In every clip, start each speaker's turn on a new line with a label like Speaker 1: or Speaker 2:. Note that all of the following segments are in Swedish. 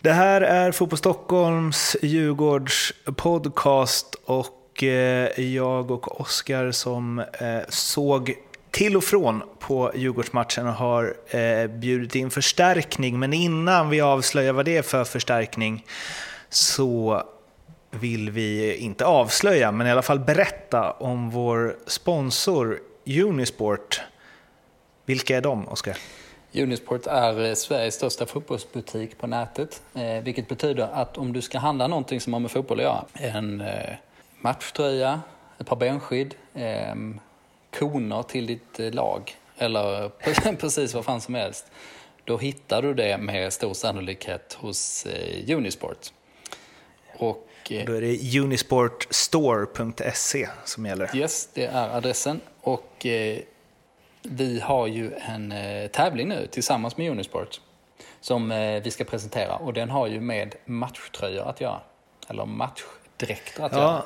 Speaker 1: Det här är Fotboll Stockholms Djurgårds podcast och eh, jag och Oskar som eh, såg till och från på Djurgårdsmatchen och har eh, bjudit in förstärkning. Men innan vi avslöjar vad det är för förstärkning så vill vi inte avslöja, men i alla fall berätta om vår sponsor Unisport. Vilka är de, Oskar?
Speaker 2: Unisport är eh, Sveriges största fotbollsbutik på nätet. Eh, vilket betyder att om du ska handla någonting som har med fotboll att göra, en eh, matchtröja, ett par benskydd, eh, koner till ditt lag eller precis vad fan som helst. Då hittar du det med stor sannolikhet hos Unisport.
Speaker 1: Och, då är det unisportstore.se som gäller.
Speaker 2: Yes, det är adressen. Och vi har ju en eh, tävling nu tillsammans med Unisport som eh, vi ska presentera och den har ju med matchtröjor att göra. Eller matchdräkter att ja, göra.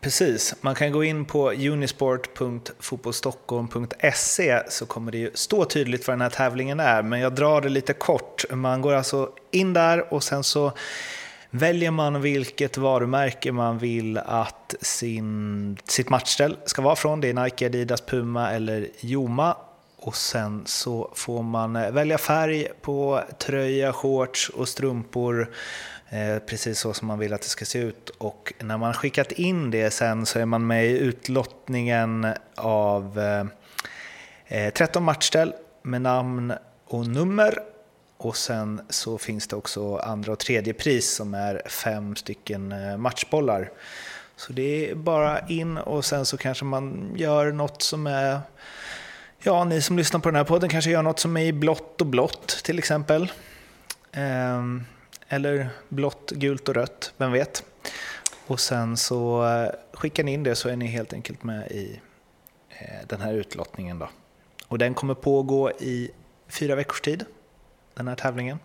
Speaker 1: Precis, man kan gå in på unisport.fotbollstockholm.se så kommer det ju stå tydligt vad den här tävlingen är, men jag drar det lite kort. Man går alltså in där och sen så väljer man vilket varumärke man vill att sin, sitt matchställ ska vara från. Det är Nike, Adidas, Puma eller Joma. Och sen så får man eh, välja färg på tröja, shorts och strumpor. Eh, precis så som man vill att det ska se ut. Och när man skickat in det sen så är man med i utlottningen av eh, 13 matchställ med namn och nummer och sen så finns det också andra och tredje pris som är fem stycken eh, matchbollar. Så det är bara in och sen så kanske man gör något som är Ja, ni som lyssnar på den här podden kanske gör något som är i blått och blått till exempel. Ehm, eller blått, gult och rött, vem vet. Och sen så eh, skickar ni in det så är ni helt enkelt med i eh, den här utlottningen. Då. Och den kommer pågå i fyra veckors tid den här tävlingen.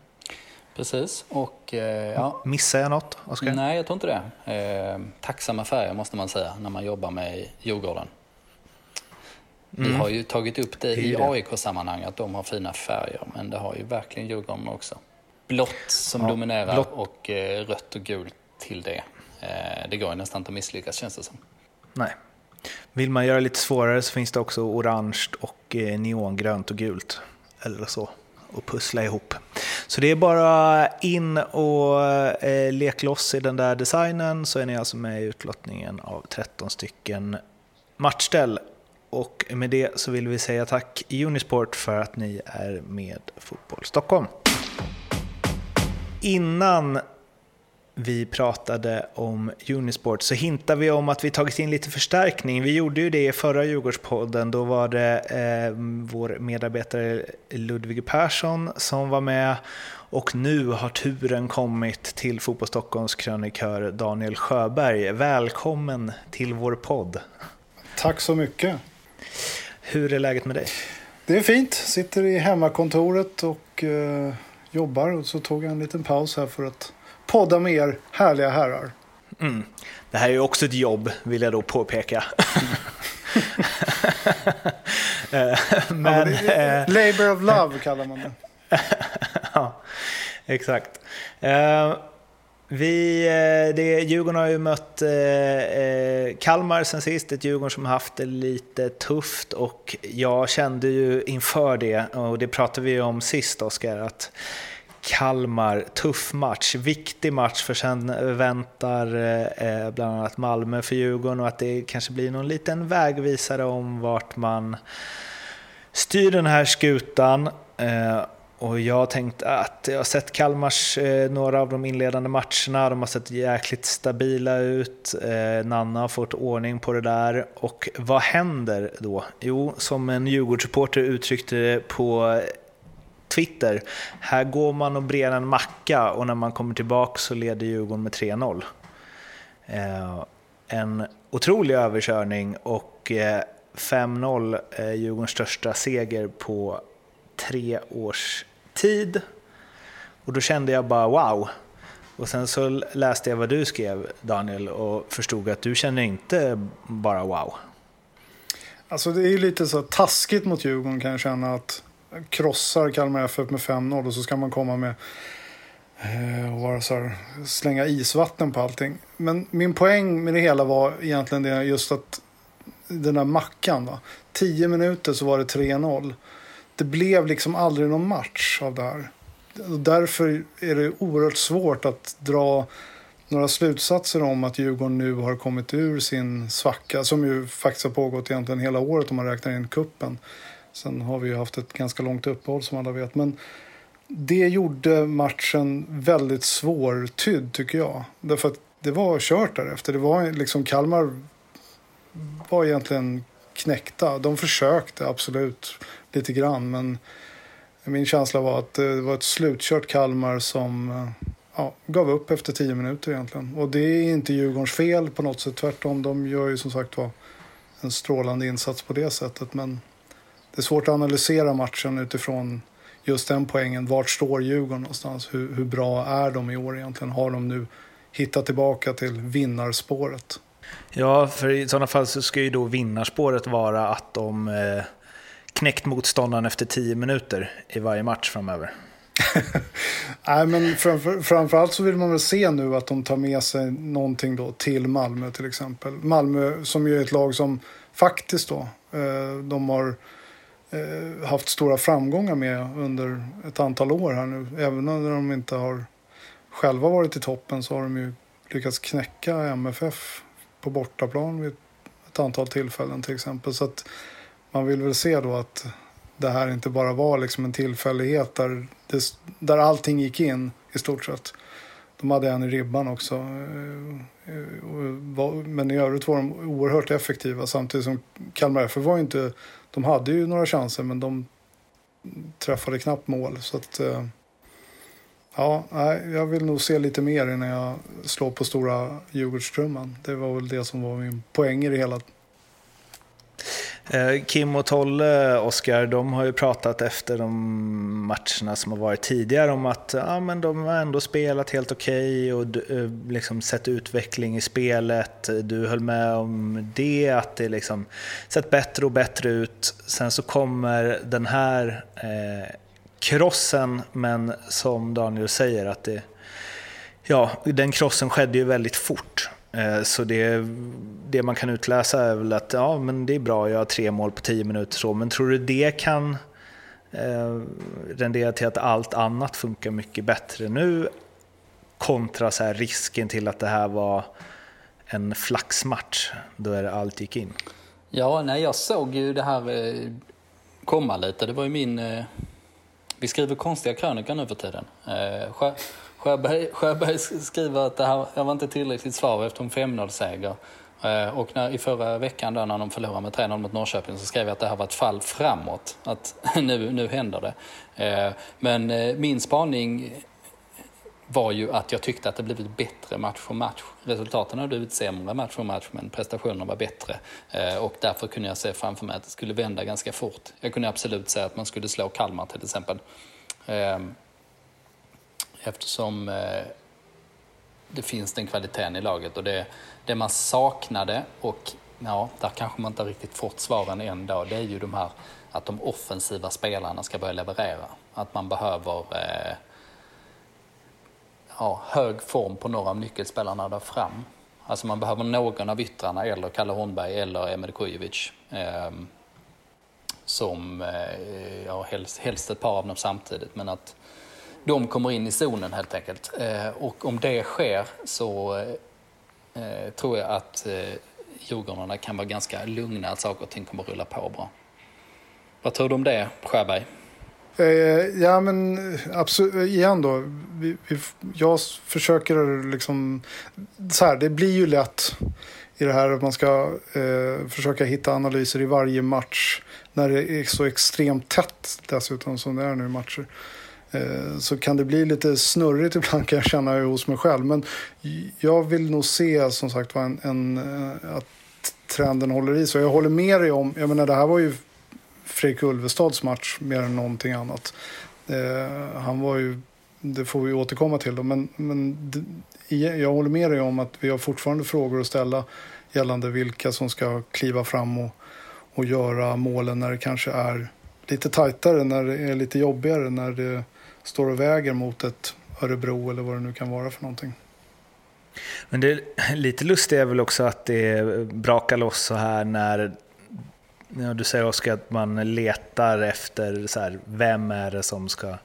Speaker 2: Precis. Och, eh, ja.
Speaker 1: Missar jag något, Oskar?
Speaker 2: Nej, jag tror inte det. Eh, tacksamma färger måste man säga när man jobbar med Djurgården. Mm. Vi har ju tagit upp det i AIK-sammanhang att de har fina färger, men det har ju verkligen Djurgården också. Blått som ja, dominerar blått. och eh, rött och gult till det. Eh, det går ju nästan inte att misslyckas känns det som.
Speaker 1: Nej. Vill man göra lite svårare så finns det också orange och eh, neongrönt och gult. Eller så och pussla ihop. Så det är bara in och eh, lek loss i den där designen så är ni alltså med i utlottningen av 13 stycken matchställ. Och med det så vill vi säga tack Unisport för att ni är med Fotboll Stockholm. Innan vi pratade om Unisport så hintade vi om att vi tagit in lite förstärkning. Vi gjorde ju det i förra Djurgårdspodden. Då var det eh, vår medarbetare Ludvig Persson som var med och nu har turen kommit till Fotboll Stockholms krönikör Daniel Sjöberg. Välkommen till vår podd.
Speaker 3: Tack så mycket.
Speaker 1: Hur är läget med dig?
Speaker 3: Det är fint. Sitter i hemmakontoret och eh, jobbar och så tog jag en liten paus här för att podda med er härliga herrar.
Speaker 1: Mm. Det här är ju också ett jobb, vill jag då påpeka.
Speaker 3: men, ja, eh, labor of love kallar man det.
Speaker 1: ja, exakt. Uh, vi, eh, det, Djurgården har ju mött eh, Kalmar sen sist, ett Djurgården som haft det lite tufft och jag kände ju inför det, och det pratade vi om sist Oskar, att Kalmar, tuff match, viktig match för sen eh, väntar eh, eh, bland annat Malmö för Djurgården och att det kanske blir någon liten vägvisare om vart man styr den här skutan. Eh, och jag har tänkt att jag har sett Kalmars eh, några av de inledande matcherna, de har sett jäkligt stabila ut. Eh, Nanna har fått ordning på det där. Och vad händer då? Jo, som en Djurgårdssupporter uttryckte det på Twitter. Här går man och brer en macka och när man kommer tillbaka så leder Djurgården med 3-0. Eh, en otrolig överkörning och eh, 5-0 är Djurgårdens största seger på tre års tid. Och då kände jag bara wow. Och sen så läste jag vad du skrev Daniel och förstod att du känner inte bara wow.
Speaker 3: Alltså det är ju lite så taskigt mot Djurgården kan jag känna att krossar Kalmar FF med 5-0 och så ska man komma med eh, och bara så här, slänga isvatten på allting. Men min poäng med det hela var egentligen det just att den där mackan. Va? Tio minuter så var det 3-0. Det blev liksom aldrig någon match av det här. Och därför är det oerhört svårt att dra några slutsatser om att Djurgården nu har kommit ur sin svacka som ju faktiskt har pågått egentligen hela året om man räknar in kuppen. Sen har vi ju haft ett ganska långt uppehåll som alla vet. Men det gjorde matchen väldigt svårtydd tycker jag. Därför att det var kört därefter. Det var liksom Kalmar var egentligen knäckta. De försökte absolut lite grann men min känsla var att eh, det var ett slutkört Kalmar som eh, ja, gav upp efter tio minuter egentligen. Och det är inte Djurgårdens fel på något sätt. Tvärtom, de gör ju som sagt var en strålande insats på det sättet. Men det är svårt att analysera matchen utifrån just den poängen. Vart står Djurgården någonstans? Hur, hur bra är de i år egentligen? Har de nu hittat tillbaka till vinnarspåret?
Speaker 1: Ja, för i sådana fall så ska ju då vinnarspåret vara att de eh, knäckt motståndaren efter tio minuter i varje match framöver.
Speaker 3: Nej, men framför, framförallt så vill man väl se nu att de tar med sig någonting då till Malmö till exempel. Malmö som ju är ett lag som faktiskt då, eh, de har Eh, haft stora framgångar med under ett antal år här nu. Även när de inte har själva varit i toppen så har de ju lyckats knäcka MFF på bortaplan vid ett antal tillfällen till exempel. Så att man vill väl se då att det här inte bara var liksom en tillfällighet där, det, där allting gick in i stort sett. De hade en i ribban också. Eh, eh, men i övrigt var de oerhört effektiva samtidigt som Kalmar FF var inte... De hade ju några chanser men de träffade knappt mål. Så att, eh, ja, jag vill nog se lite mer innan jag slår på stora Djurgårdstrumman. Det var väl det som var min poäng i det hela.
Speaker 1: Eh, Kim och Tolle, Oskar, de har ju pratat efter de matcherna som har varit tidigare om att ja, men de har ändå spelat helt okej okay och eh, liksom sett utveckling i spelet. Du höll med om det, att det liksom sett bättre och bättre ut. Sen så kommer den här eh, krossen, men som Daniel säger, att det, ja, den krossen skedde ju väldigt fort. Eh, så det, det man kan utläsa är väl att ja, men det är bra, jag har tre mål på tio minuter. Så, men tror du det kan eh, rendera till att allt annat funkar mycket bättre nu kontra så här risken till att det här var en flaxmatch där allt gick in?
Speaker 2: Ja, nej, jag såg ju det här eh, komma lite. Det var ju min... Eh, vi skriver konstiga krönikor nu för tiden. Eh, Sjöberg, Sjöberg skriver att det här var inte tillräckligt svar efter en 5-0-seger. Eh, och när, i förra veckan då, när de förlorade med 3-0 mot Norrköping så skrev jag att det här var ett fall framåt. Att nu, nu händer det. Eh, men eh, min spaning var ju att jag tyckte att det blivit bättre match för match. Resultaten har blivit sämre match för match men prestationerna var bättre. Och därför kunde jag se framför mig att det skulle vända ganska fort. Jag kunde absolut säga att man skulle slå Kalmar till exempel eftersom eh, det finns den kvaliteten i laget. Och det, det man saknade, och ja, där kanske man inte riktigt fått svaren än då, det är ju de här att de offensiva spelarna ska börja leverera. Att man behöver eh, ja, hög form på några av nyckelspelarna där fram. Alltså man behöver någon av yttrarna, eller Kalle Holmberg eller Emil Kujovic. Eh, som, eh, ja, helst, helst ett par av dem samtidigt, men att de kommer in i zonen helt enkelt. Eh, och om det sker så eh, tror jag att eh, Djurgårdarna kan vara ganska lugna att saker och ting kommer att rulla på bra. Vad tror du om det, Sjöberg?
Speaker 3: ja, men absolut. Igen då. Vi, vi, jag försöker liksom... Så här, det blir ju lätt i det här att man ska eh, försöka hitta analyser i varje match när det är så extremt tätt dessutom som det är nu i matcher. Eh, så kan det bli lite snurrigt ibland kan jag känna hos mig själv. Men jag vill nog se som sagt en, en, eh, att trenden håller i sig. Jag håller med dig om, jag menar det här var ju Fredrik Ulvestads match mer än någonting annat. Eh, han var ju, det får vi återkomma till då, men, men jag håller med dig om att vi har fortfarande frågor att ställa gällande vilka som ska kliva fram och, och göra målen när det kanske är lite tajtare, när det är lite jobbigare, när det står och väger mot ett Örebro eller vad det nu kan vara för någonting.
Speaker 1: Men det lite lustigt är väl också att det brakar loss så här när ja, du säger Oskar att man letar efter så här, vem är det som ska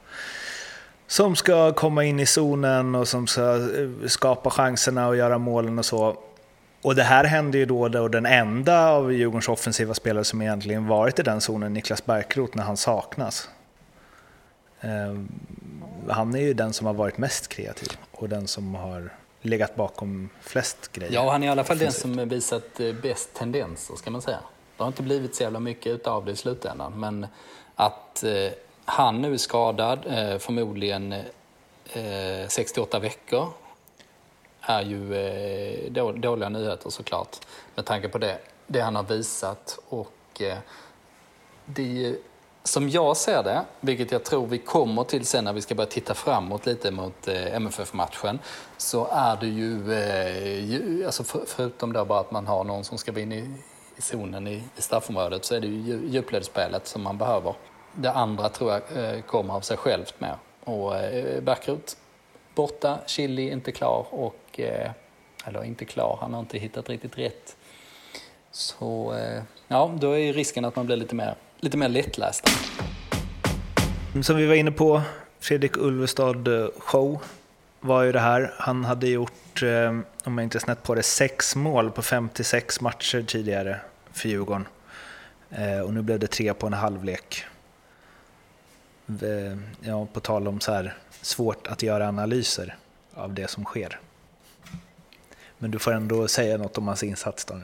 Speaker 1: som ska komma in i zonen och som ska eh, skapa chanserna och göra målen och så. Och det här händer ju då, då den enda av Djurgårdens offensiva spelare som egentligen varit i den zonen, Niklas Bärkroth, när han saknas. Ehm, han är ju den som har varit mest kreativ och den som har legat bakom flest grejer.
Speaker 2: Ja, han är i alla fall den som visat eh, bäst tendenser, ska man säga. Det har inte blivit så jävla mycket av det i slutändan, men att eh, han nu är skadad, eh, förmodligen eh, 68 veckor, är ju eh, dåliga nyheter såklart. Med tanke på det, det han har visat. Och det som jag ser det, vilket jag tror vi kommer till sen när vi ska börja titta framåt lite mot eh, MFF-matchen, så är det ju, eh, alltså för, förutom då bara att man har någon som ska vara inne i, i zonen i, i straffområdet, så är det ju djupledsspelet som man behöver. Det andra tror jag eh, kommer av sig självt med. Och eh, borta, Chili inte klar och, eh, eller inte klar, han har inte hittat riktigt rätt. Så eh, ja, då är ju risken att man blir lite mer, lite mer lättläst.
Speaker 1: Mm, som vi var inne på, Fredrik Ulvestad eh, show var ju det här. Han hade gjort, eh, om jag inte är snett på det, sex mål på 56 matcher tidigare för Djurgården. Eh, och nu blev det tre på en halvlek. Ja, på tal om så här, svårt att göra analyser av det som sker. Men du får ändå säga något om hans insats då.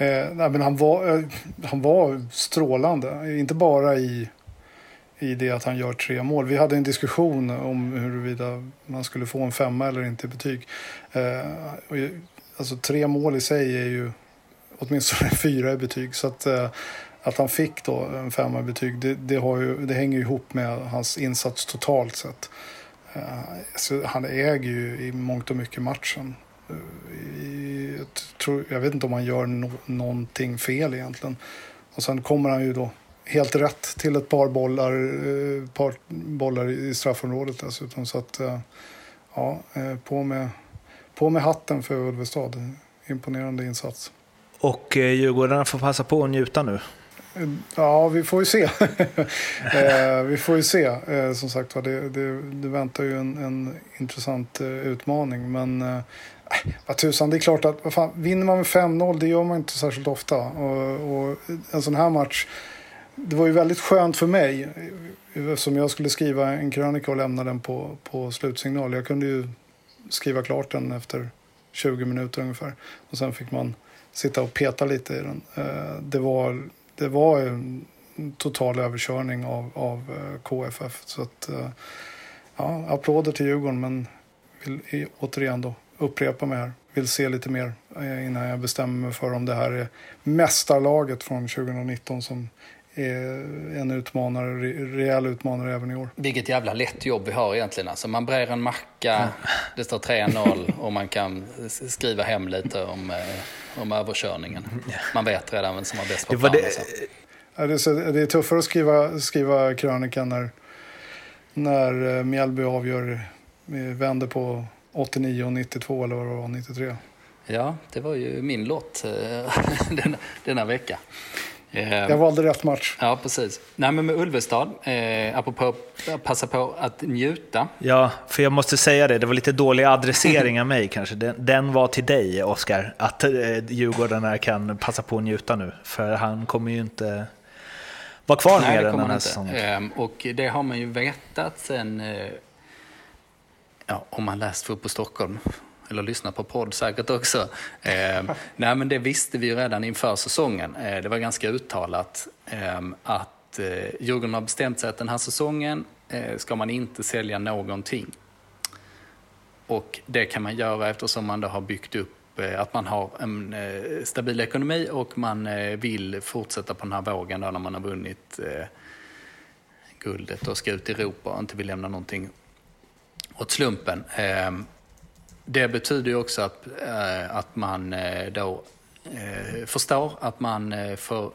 Speaker 3: Eh, nej, men han, var, eh, han var strålande, inte bara i, i det att han gör tre mål. Vi hade en diskussion om huruvida man skulle få en femma eller inte i betyg. Eh, och, alltså, tre mål i sig är ju åtminstone fyra i betyg. Så att, eh, att han fick då en femma i betyg, det, det, har ju, det hänger ihop med hans insats totalt sett. Uh, han äger ju i mångt och mycket matchen. Jag, tror, jag vet inte om han gör no, någonting fel egentligen. Och sen kommer han ju då helt rätt till ett par bollar, uh, par bollar i straffområdet dessutom. Så att, ja, på med, på med hatten för Ulvestad. Imponerande insats.
Speaker 1: Och Djurgårdarna får passa på att njuta nu.
Speaker 3: Ja, vi får ju se. eh, vi får ju se. Eh, som sagt det, det, det väntar ju en, en intressant eh, utmaning. Men eh, Äh, vad tusan, det är klart att vad fan, vinner man med 5-0, det gör man inte särskilt ofta. Och, och, en sån här match, det var ju väldigt skönt för mig. Eftersom jag skulle skriva en krönika och lämna den på, på slutsignal. Jag kunde ju skriva klart den efter 20 minuter ungefär. Och sen fick man sitta och peta lite i den. Eh, det var det var en total överkörning av, av eh, KFF. Så att, eh, ja, applåder till Djurgården men vill återigen då upprepa mig här. Vill se lite mer eh, innan jag bestämmer mig för om det här är mästarlaget från 2019 som är en utmanare, rejäl utmanare även i år.
Speaker 2: Vilket jävla lätt jobb vi har egentligen. Alltså man brer en macka, det står 3-0 och man kan skriva hem lite om, eh, om överkörningen. Man vet redan vem som var bäst på plan. Det,
Speaker 3: liksom. det, det är tuffare att skriva, skriva krönikan när, när eh, Mjällby avgör, vänder på 89 och 92 eller vad det var, 93.
Speaker 2: Ja, det var ju min lott denna, denna vecka.
Speaker 3: Eh, jag valde rätt match.
Speaker 2: Ja, precis. Nej, men med Ulvestad, eh, apropå passa på att njuta.
Speaker 1: Ja, för jag måste säga det, det var lite dålig adressering av mig kanske. Den, den var till dig, Oskar, att eh, Djurgårdarna kan passa på att njuta nu. För han kommer ju inte vara kvar mer än den här säsongen.
Speaker 2: Eh, och det har man ju vetat sen, eh, ja, om man läst Fotboll Stockholm eller lyssnat på podd säkert också. Eh, nej, men det visste vi ju redan inför säsongen. Eh, det var ganska uttalat eh, att eh, Djurgården har bestämt sig att den här säsongen eh, ska man inte sälja någonting. Och det kan man göra eftersom man då har byggt upp eh, att man har en eh, stabil ekonomi och man vill fortsätta på den här vågen då när man har vunnit guldet och ska ut i Europa och inte vill lämna någonting åt slumpen. Ehm, det betyder ju också att, eh, att man eh, då eh, förstår att man får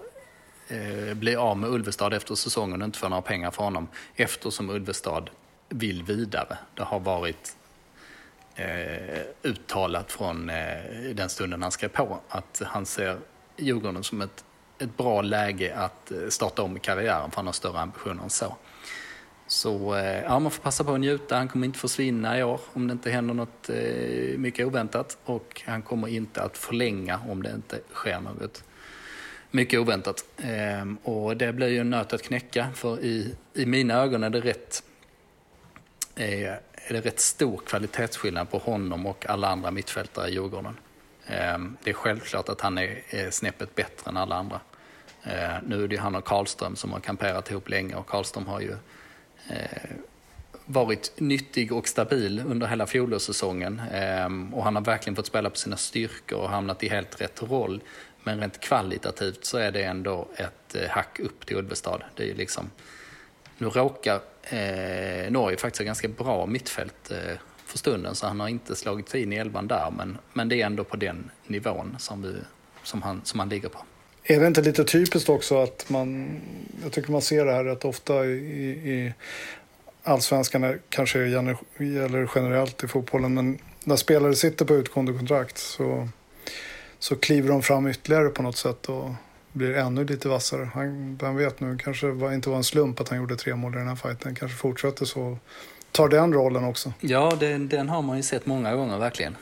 Speaker 2: bli av med Ulvestad efter säsongen och inte får några pengar för honom eftersom Ulvestad vill vidare. Det har varit eh, uttalat från eh, den stunden han skrev på att han ser Djurgården som ett, ett bra läge att starta om karriären för han har större ambitioner än så. Så eh, ja, man får passa på att njuta. Han kommer inte försvinna i år om det inte händer något eh, mycket oväntat. Och han kommer inte att förlänga om det inte sker något mycket oväntat. Ehm, och det blir ju en nöt att knäcka för i, i mina ögon är det rätt eh, är det rätt stor kvalitetsskillnad på honom och alla andra mittfältare i Djurgården. Ehm, det är självklart att han är, är snäppet bättre än alla andra. Ehm, nu är det ju han och Karlström som har kamperat ihop länge och Karlström har ju Eh, varit nyttig och stabil under hela fjolårssäsongen. Ehm, och han har verkligen fått spela på sina styrkor och hamnat i helt rätt roll. Men rent kvalitativt så är det ändå ett eh, hack upp till Ulvestad. Det är liksom, nu råkar eh, Norge faktiskt ha ganska bra mittfält eh, för stunden så han har inte slagit sig in i elvan där men, men det är ändå på den nivån som, vi, som, han, som han ligger på.
Speaker 3: Är det inte lite typiskt också att man, jag tycker man ser det här rätt ofta i, i allsvenskan, kanske gäller generellt i fotbollen, men när spelare sitter på utgående kontrakt så så kliver de fram ytterligare på något sätt och blir ännu lite vassare. Han, vem vet nu, kanske var, inte var en slump att han gjorde tre mål i den här fighten. Kanske fortsätter så. Tar den rollen också.
Speaker 2: Ja, den, den har man ju sett många gånger verkligen.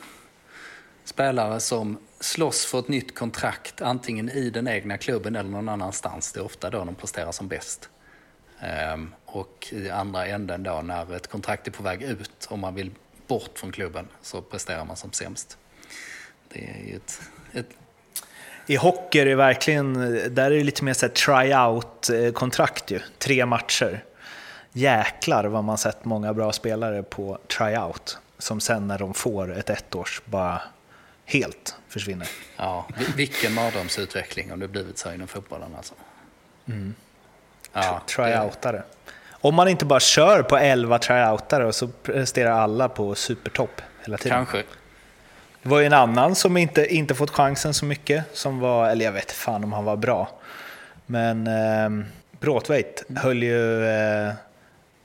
Speaker 2: Spelare som slåss för ett nytt kontrakt, antingen i den egna klubben eller någon annanstans. Det är ofta då de presterar som bäst. Ehm, och i andra änden då, när ett kontrakt är på väg ut om man vill bort från klubben, så presterar man som sämst. Det är ju ett ett...
Speaker 1: I hockey är det verkligen, där är det lite mer så tryout-kontrakt ju. Tre matcher. Jäklar vad man sett många bra spelare på tryout. Som sen när de får ett ettårs bara helt försvinner.
Speaker 2: Ja, vilken mardrömsutveckling om det blivit så inom fotbollen alltså.
Speaker 1: Mm. Ja, tryoutare. Om man inte bara kör på 11 tryoutare och så presterar alla på supertopp hela tiden.
Speaker 2: Kanske.
Speaker 1: Det var ju en annan som inte, inte fått chansen så mycket, som var, eller jag vet fan om han var bra. Men eh, Bråtveit höll ju eh,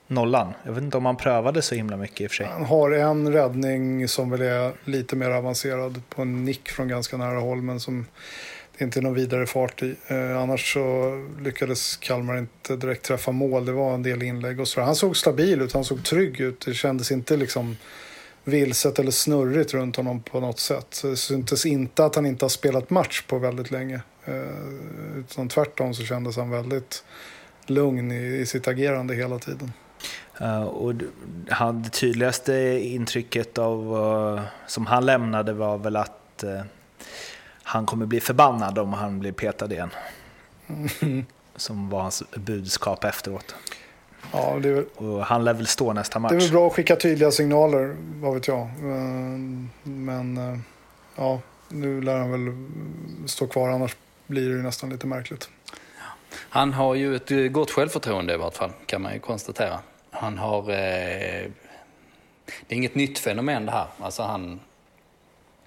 Speaker 1: nollan. Jag vet inte om han prövade så himla mycket i och för sig.
Speaker 3: Han har en räddning som väl är lite mer avancerad på en nick från ganska nära håll, men som det inte är någon vidare fart i. Eh, annars så lyckades Kalmar inte direkt träffa mål. Det var en del inlägg och så. Han såg stabil ut, han såg trygg ut. Det kändes inte liksom vilset eller snurrigt runt honom på något sätt. Det syntes inte att han inte har spelat match på väldigt länge. Eh, utan tvärtom så kändes han väldigt lugn i, i sitt agerande hela tiden.
Speaker 1: Uh, och han, det tydligaste intrycket av, uh, som han lämnade var väl att uh, han kommer bli förbannad om han blir petad igen. Mm. Som var hans budskap efteråt.
Speaker 3: Ja, väl,
Speaker 1: och han lär väl stå nästa match.
Speaker 3: Det är väl bra att skicka tydliga signaler, vad vet jag. Men, eh, ja, nu lär han väl stå kvar, annars blir det ju nästan lite märkligt.
Speaker 2: Han har ju ett eh, gott självförtroende i vart fall, kan man ju konstatera. Han har... Eh, det är inget nytt fenomen det här. Alltså han,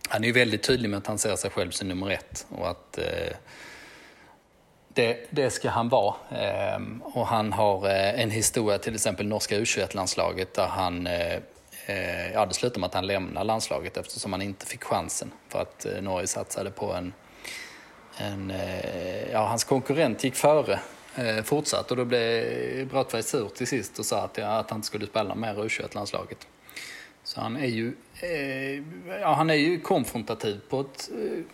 Speaker 2: han är ju väldigt tydlig med att han ser sig själv som nummer ett och att eh, det, det ska han vara. Eh, och han har eh, en historia, till exempel norska U21-landslaget, där han eh, eh Ja, det slutade med att han lämnade landslaget eftersom han inte fick chansen. För att eh, Norge satsade på en... en eh, ja, hans konkurrent gick före Eh, fortsatt och då blev Brattberg sur till sist och sa att, ja, att han inte skulle spela mer U21-landslaget. Så han är ju, eh, ja, han är ju konfrontativ på ett eh,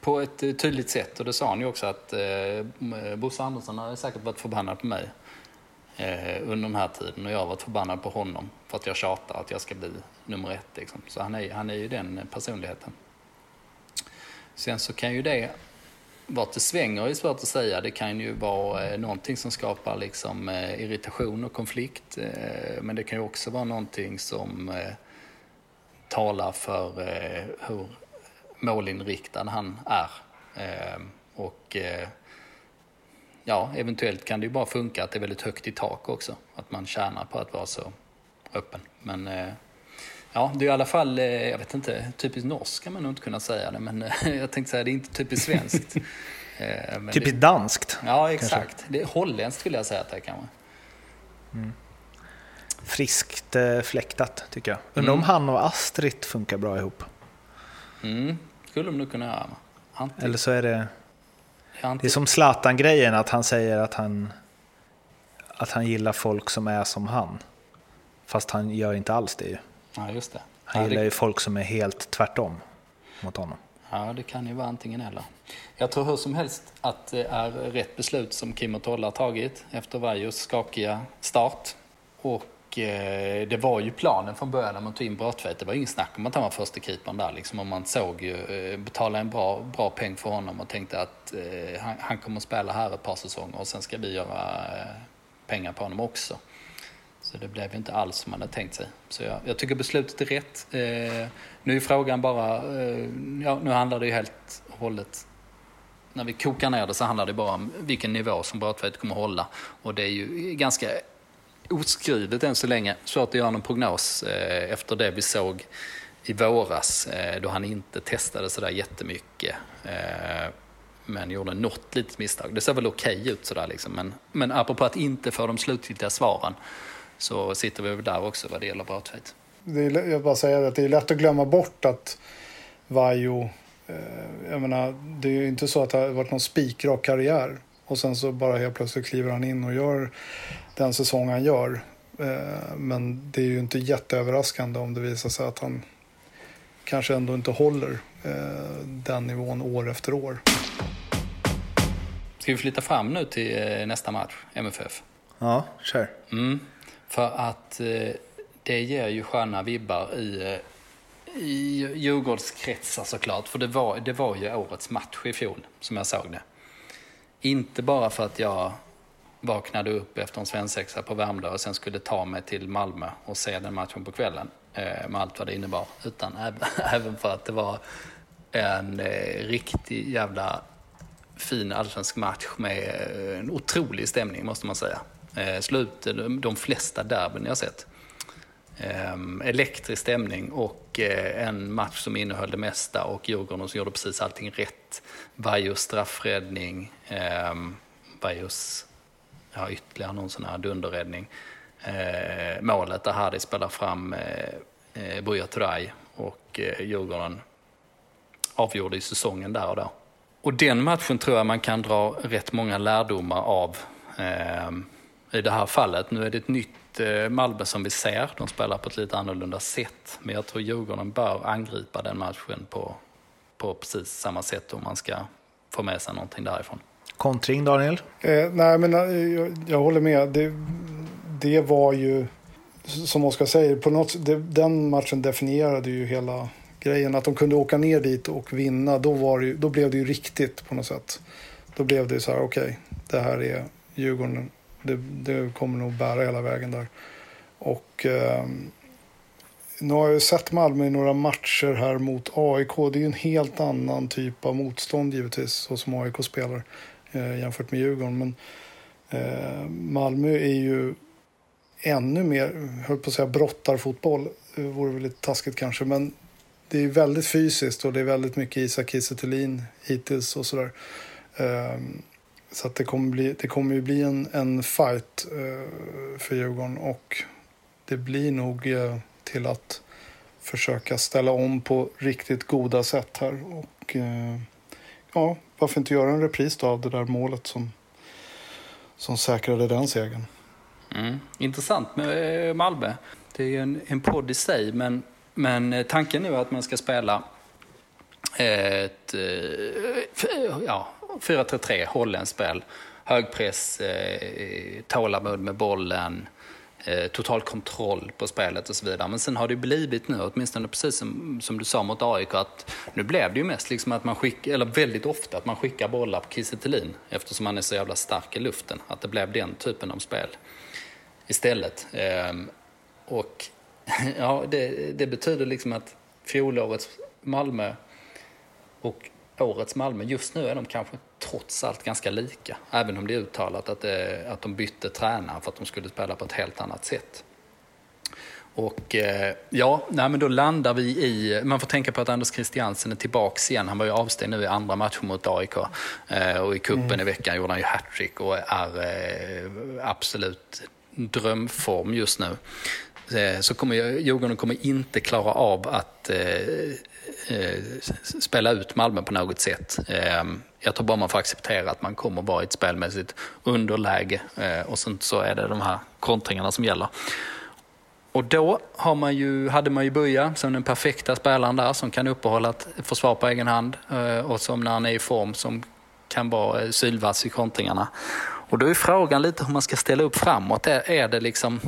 Speaker 2: på ett tydligt sätt. Och det sa han ju också att eh, Bosse Andersson har säkert varit förbannad på mig eh, under den här tiden och jag har varit förbannad på honom för att jag tjatar att jag ska bli nummer ett. Liksom. Så han är, han är ju den personligheten. Sen så kan ju det, vart det svänger är svårt att säga. Det kan ju vara eh, någonting som skapar liksom, eh, irritation och konflikt. Eh, men det kan ju också vara någonting som talar för hur målinriktad han är. Och ja, eventuellt kan det ju bara funka att det är väldigt högt i tak också. Att man tjänar på att vara så öppen. Men eh, ja, det är i alla fall, jag vet inte, typiskt norskt kan man nog inte kunna säga det, men jag tänkte säga det är inte typiskt svenskt.
Speaker 1: typiskt danskt?
Speaker 2: Ja, exakt. Kanske. Det är holländskt skulle jag säga att det är kanske. Mm.
Speaker 1: friskt eh, fläktat tycker jag. Undrar
Speaker 2: Mm.
Speaker 1: om han och Astrid funkar bra ihop.
Speaker 2: Mm, skulle de nog kunna göra. Anti,
Speaker 1: Eller så är det,
Speaker 2: anti,
Speaker 1: det är som Zlatan-grejen, att han säger att han, att han gillar folk som är som han. Fast han gör inte alls det ju.
Speaker 2: Ja, just det.
Speaker 1: Han gillar
Speaker 2: det,
Speaker 1: ju folk som är helt tvärtom mot honom.
Speaker 2: ja, det kan ju vara antingen eller. Jag tror hur som helst att det är rätt beslut som Kim och Tolle har tagit efter Vajos skakiga start. Och eh, det var ju planen från början när man tog in Brathwaite. Det var ingen snack om att han var första keepern där. Liksom. Och man såg ju, eh, betala en bra, bra peng för honom och tänkte att eh, han, han kommer att spela här ett par säsonger och sen ska vi göra eh, pengar på honom också. Så det blev inte alls som man hade tänkt sig. Så jag, jag tycker beslutet är rätt. Eh, nu är frågan bara, eh, ja, nu handlar det ju helt och hållet när vi kokar ner det så handlar det bara om vilken nivå som Brathwaite kommer hålla. Och det är ju ganska oskrivet än så länge. Svårt att göra någon prognos eh, efter det vi såg i våras eh, då han inte testade sådär jättemycket. Eh, men gjorde något litet misstag. Det ser väl okej ut sådär liksom. Men, men apropå att inte få de slutgiltiga svaren så sitter vi väl där också vad det gäller Brathwaite.
Speaker 3: Det är, jag bara säger att det är lätt att glömma bort att Vaiho, eh, jag menar, det är ju inte så att det har varit någon spikrak karriär. Och sen så bara helt plötsligt kliver han in och gör den säsong han gör. Eh, men det är ju inte jätteöverraskande om det visar sig att han kanske ändå inte håller eh, den nivån år efter år.
Speaker 2: Ska vi flytta fram nu till nästa match, MFF?
Speaker 1: Ja, kör.
Speaker 2: Mm. För att eh, det ger ju sköna vibbar i, eh, i Djurgårdskretsar såklart. För det var, det var ju årets match i fjol, som jag såg det. Inte bara för att jag vaknade upp efter en svensexa på Värmdö och sen skulle ta mig till Malmö och se den matchen på kvällen. Eh, med allt vad det innebar. Utan även, för att det var en eh, riktig jävla fin allsvensk match med en otrolig stämning måste man säga. Eh, slut de, de flesta derbyn jag har sett. Eh, elektrisk stämning och eh, en match som innehöll det mesta och Djurgården som gjorde precis allting rätt. Vaios straffräddning, eh, Vaios ja, ytterligare någon sån här dunderräddning. Eh, målet där Hadi spelar fram eh, eh, Buya Turay och eh, Djurgården avgjorde i säsongen där och då. Och den matchen tror jag man kan dra rätt många lärdomar av eh, i det här fallet. Nu är det ett nytt eh, Malmö som vi ser. De spelar på ett lite annorlunda sätt. Men jag tror Djurgården bör angripa den matchen på, på precis samma sätt om man ska få med sig någonting därifrån.
Speaker 1: Kontring, Daniel?
Speaker 3: Eh, nej, men eh, jag, jag håller med. Det, det var ju, som Oskar säger, på något, det, den matchen definierade ju hela grejen. Att de kunde åka ner dit och vinna, då, var det, då blev det ju riktigt på något sätt. Då blev det ju så här, okej, det här är Djurgården. Det, det kommer nog bära hela vägen där. Och eh, nu har jag ju sett Malmö i några matcher här mot AIK. Det är ju en helt annan typ av motstånd givetvis, så som AIK spelar eh, jämfört med Djurgården. Men eh, Malmö är ju ännu mer, höll på att säga brottarfotboll, det vore väl lite taskigt kanske, men det är väldigt fysiskt och det är väldigt mycket Isak Kiese Thelin hittills och sådär. Eh, så att det kommer, bli, det kommer ju bli en, en fight eh, för Djurgården och det blir nog eh, till att försöka ställa om på riktigt goda sätt här. Och eh, ja, varför inte göra en repris då av det där målet som, som säkrade den segern.
Speaker 2: Mm. Intressant med eh, Malmö. Det är ju en, en podd i sig, men, men eh, tanken nu är att man ska spela ett eh, ja, 4-3-3 holländskt spel. Högpress, eh, tålamod med bollen, eh, total kontroll på spelet och så vidare. Men sen har det blivit nu, åtminstone precis som, som du sa mot AIK, att nu blev det ju mest liksom att man skickar, eller väldigt ofta att man skickar bollar på Kiese Thelin eftersom han är så jävla stark i luften. Att det blev den typen av spel istället. Eh, och ja, det, det betyder liksom att fjolårets Malmö och årets Malmö, just nu är de kanske trots allt ganska lika. Även om det är uttalat att, det, att de bytte tränare för att de skulle spela på ett helt annat sätt. Och eh, ja, nej, men då landar vi i, man får tänka på att Anders Christiansen är tillbaks igen. Han var ju avstängd nu i andra matchen mot AIK. Eh, och i kuppen i veckan gjorde han ju hattrick och är eh, absolut drömform just nu så kommer Djurgården kommer inte klara av att Eh, spela ut Malmö på något sätt. Eh, jag tror bara man får acceptera att man kommer vara i ett spelmässigt underläge eh, och sen så är det de här kontringarna som gäller. Och då har man ju, hade man ju Buja som den perfekta spelaren där som kan uppehålla ett försvar på egen hand eh, och som när han är i form som kan vara eh, sylvass i kontringarna. Och då är frågan lite hur man ska ställa upp framåt. Är, är det liksom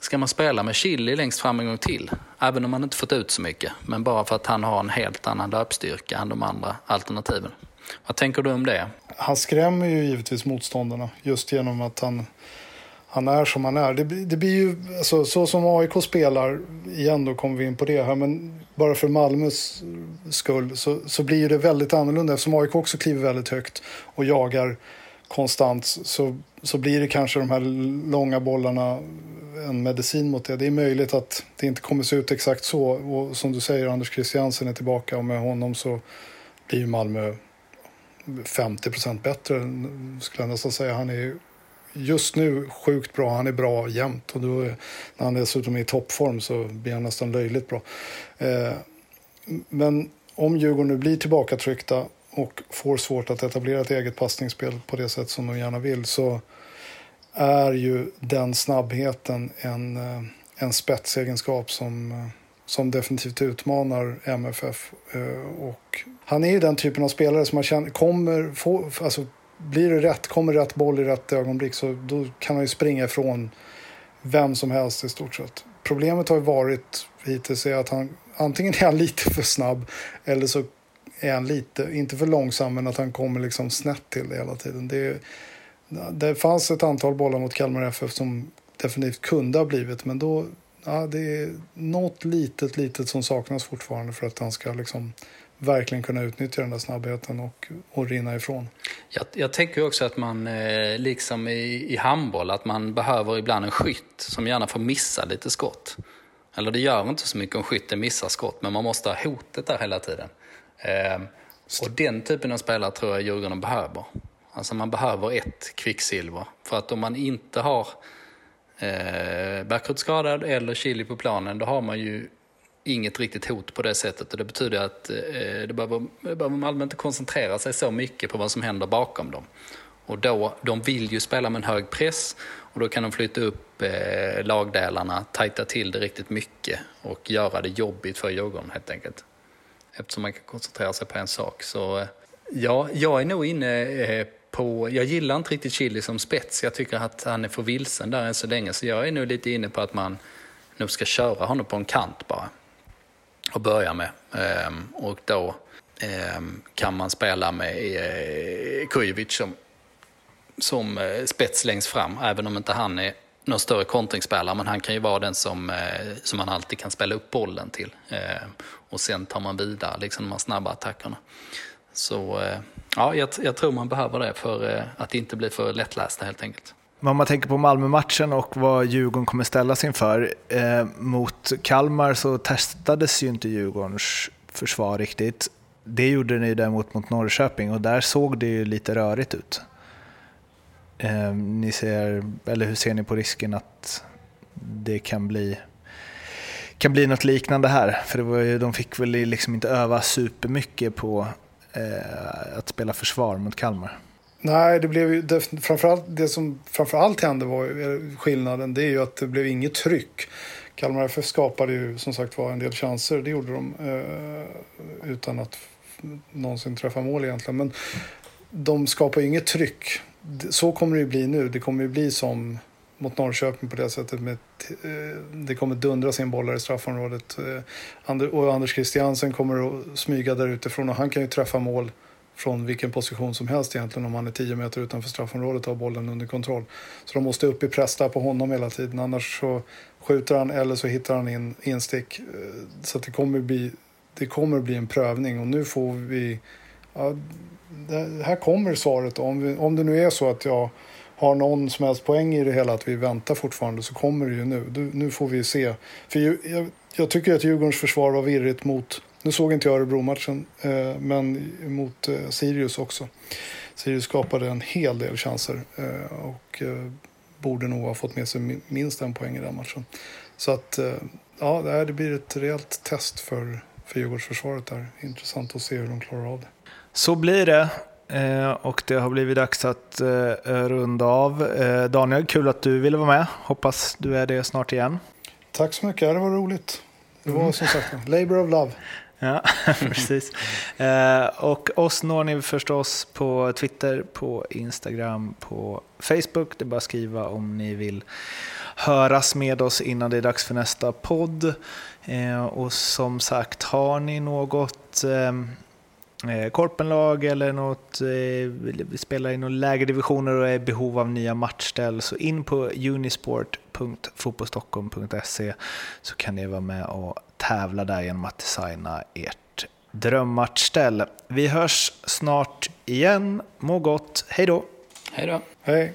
Speaker 2: Ska man spela med Chili längst fram en gång till? Även om man inte fått ut så mycket. Men bara för att han har en helt annan löpstyrka än de andra alternativen. Vad tänker du om det?
Speaker 3: Han skrämmer ju givetvis motståndarna just genom att han, han är som han är. Det, det blir ju, alltså, så som AIK spelar, igen då kommer vi in på det här, men bara för Malmös skull så, så blir det väldigt annorlunda eftersom AIK också kliver väldigt högt och jagar konstant så, så blir det kanske de här långa bollarna en medicin mot det. Det är möjligt att det inte kommer se ut exakt så. Och som du säger, Anders Christiansen är tillbaka och med honom så blir Malmö 50 procent bättre, skulle jag nästan säga. Han är just nu sjukt bra. Han är bra jämt. Och då, när han dessutom är i toppform så blir han nästan löjligt bra. Eh, men om Djurgården nu blir tillbakatryckta och får svårt att etablera ett eget passningsspel på det sätt som de gärna vill så är ju den snabbheten en, eh, en spetsegenskap som, eh, som definitivt utmanar MFF. Eh, och han är ju den typen av spelare som man känner kommer få, alltså blir det rätt, kommer rätt boll i rätt ögonblick så då kan han ju springa ifrån vem som helst i stort sett. Problemet har ju varit hittills är att han antingen är han lite för snabb eller så är han lite, inte för långsam, men att han kommer liksom snett till det hela tiden. Det, det fanns ett antal bollar mot Kalmar FF som definitivt kunde ha blivit, men då ja, det är något litet, litet som saknas fortfarande för att han ska liksom verkligen kunna utnyttja den där snabbheten och, och rinna ifrån.
Speaker 2: Jag, jag tänker också att man, eh, liksom i, i handboll, att man behöver ibland en skytt som gärna får missa lite skott. Eller det gör inte så mycket om skytten missar skott, men man måste ha hotet där hela tiden. Eh, och den typen av spelare tror jag Djurgården behöver. Alltså man behöver ett kvicksilver. För att om man inte har eh, Backrut skadad eller Chili på planen, då har man ju inget riktigt hot på det sättet. Och det betyder att eh, det behöver, det behöver Malmö inte koncentrera sig så mycket på vad som händer bakom dem. Och då, de vill ju spela med en hög press och då kan de flytta upp eh, lagdelarna, tajta till det riktigt mycket och göra det jobbigt för Djurgården helt enkelt. Eftersom man kan koncentrera sig på en sak. Så eh, ja, jag är nog inne eh, på, jag gillar inte riktigt Chili som spets. Jag tycker att han är för vilsen där än så länge. Så jag är nog lite inne på att man nog ska köra honom på en kant bara. Och börja med. Ehm, och då ehm, kan man spela med eh, Kujovic som, som spets längst fram. Även om inte han är någon större kontringsspelare. Men han kan ju vara den som, eh, som man alltid kan spela upp bollen till. Eh, och sen tar man vidare liksom de här snabba attackerna. Så eh, ja, jag, jag, tror man behöver det för eh, att inte bli för lättlästa helt enkelt.
Speaker 1: Men om man tänker på Malmö-matchen och vad Djurgården kommer ställas inför. Eh, mot Kalmar så testades ju inte Djurgårdens försvar riktigt. Det gjorde ni däremot mot Norrköping och där såg det ju lite rörigt ut. Eh, ni ser, eller hur ser ni på risken att det kan bli kan bli något liknande här. För det var ju, de fick väl liksom inte öva supermycket på eh, att spela försvar mot Kalmar.
Speaker 3: Nej, det blev ju det, framförallt, det som framförallt hände var eh, skillnaden. Det är ju att det blev inget tryck. Kalmar FF skapade ju som sagt var en del chanser. Det gjorde de eh, utan att någonsin träffa mål egentligen. Men de skapar ju inget tryck. Så kommer det ju bli nu. Det kommer ju bli som mot Norrköping på det sättet. Med, eh, det kommer dundra sin bollar i straffområdet. Eh, och Anders Christiansen kommer att smyga där utifrån och han kan ju träffa mål från vilken position som helst egentligen om han är 10 meter utanför straffområdet och har bollen under kontroll. Så de måste upp i press där på honom hela tiden annars så skjuter han eller så hittar han in instick. Eh, så det kommer bli, det kommer bli en prövning och nu får vi... Ja, det, här kommer svaret om, vi, om det nu är så att jag har någon som helst poäng i det hela att vi väntar fortfarande så kommer det ju nu. Du, nu får vi se. För jag, jag, tycker att Djurgårdens försvar var virrigt mot, nu såg inte jag Örebro-matchen, eh, men mot eh, Sirius också. Sirius skapade en hel del chanser. Eh, och, eh, borde nog ha fått med sig minst en poäng i den matchen. Så att eh, ja, det blir ett rejält test för, för Djurgårdsförsvaret där. Intressant att se hur de klarar av det.
Speaker 1: Så blir det. Eh, och det har blivit dags att runda av. Daniel, kul att du ville vara med. Hoppas du är det snart igen.
Speaker 3: Tack så mycket, det var roligt. Det var mm. som sagt Labour of Love.
Speaker 1: Ja, precis. Eh, och oss når ni förstås på Twitter, på Instagram, på Facebook. Det är bara att skriva om ni vill höras med oss innan det är dags för nästa podd. Eh, och som sagt, har ni något eh, korpenlag eller något, eh, spelar i några lägre divisioner och är i behov av nya matchställ så in på unisport.fotbollstockholm.se så kan ni vara med och tävla där genom att designa ert drömmatchställ. Vi hörs snart igen. Må gott. Hej då!
Speaker 2: Hej då!
Speaker 3: Hej!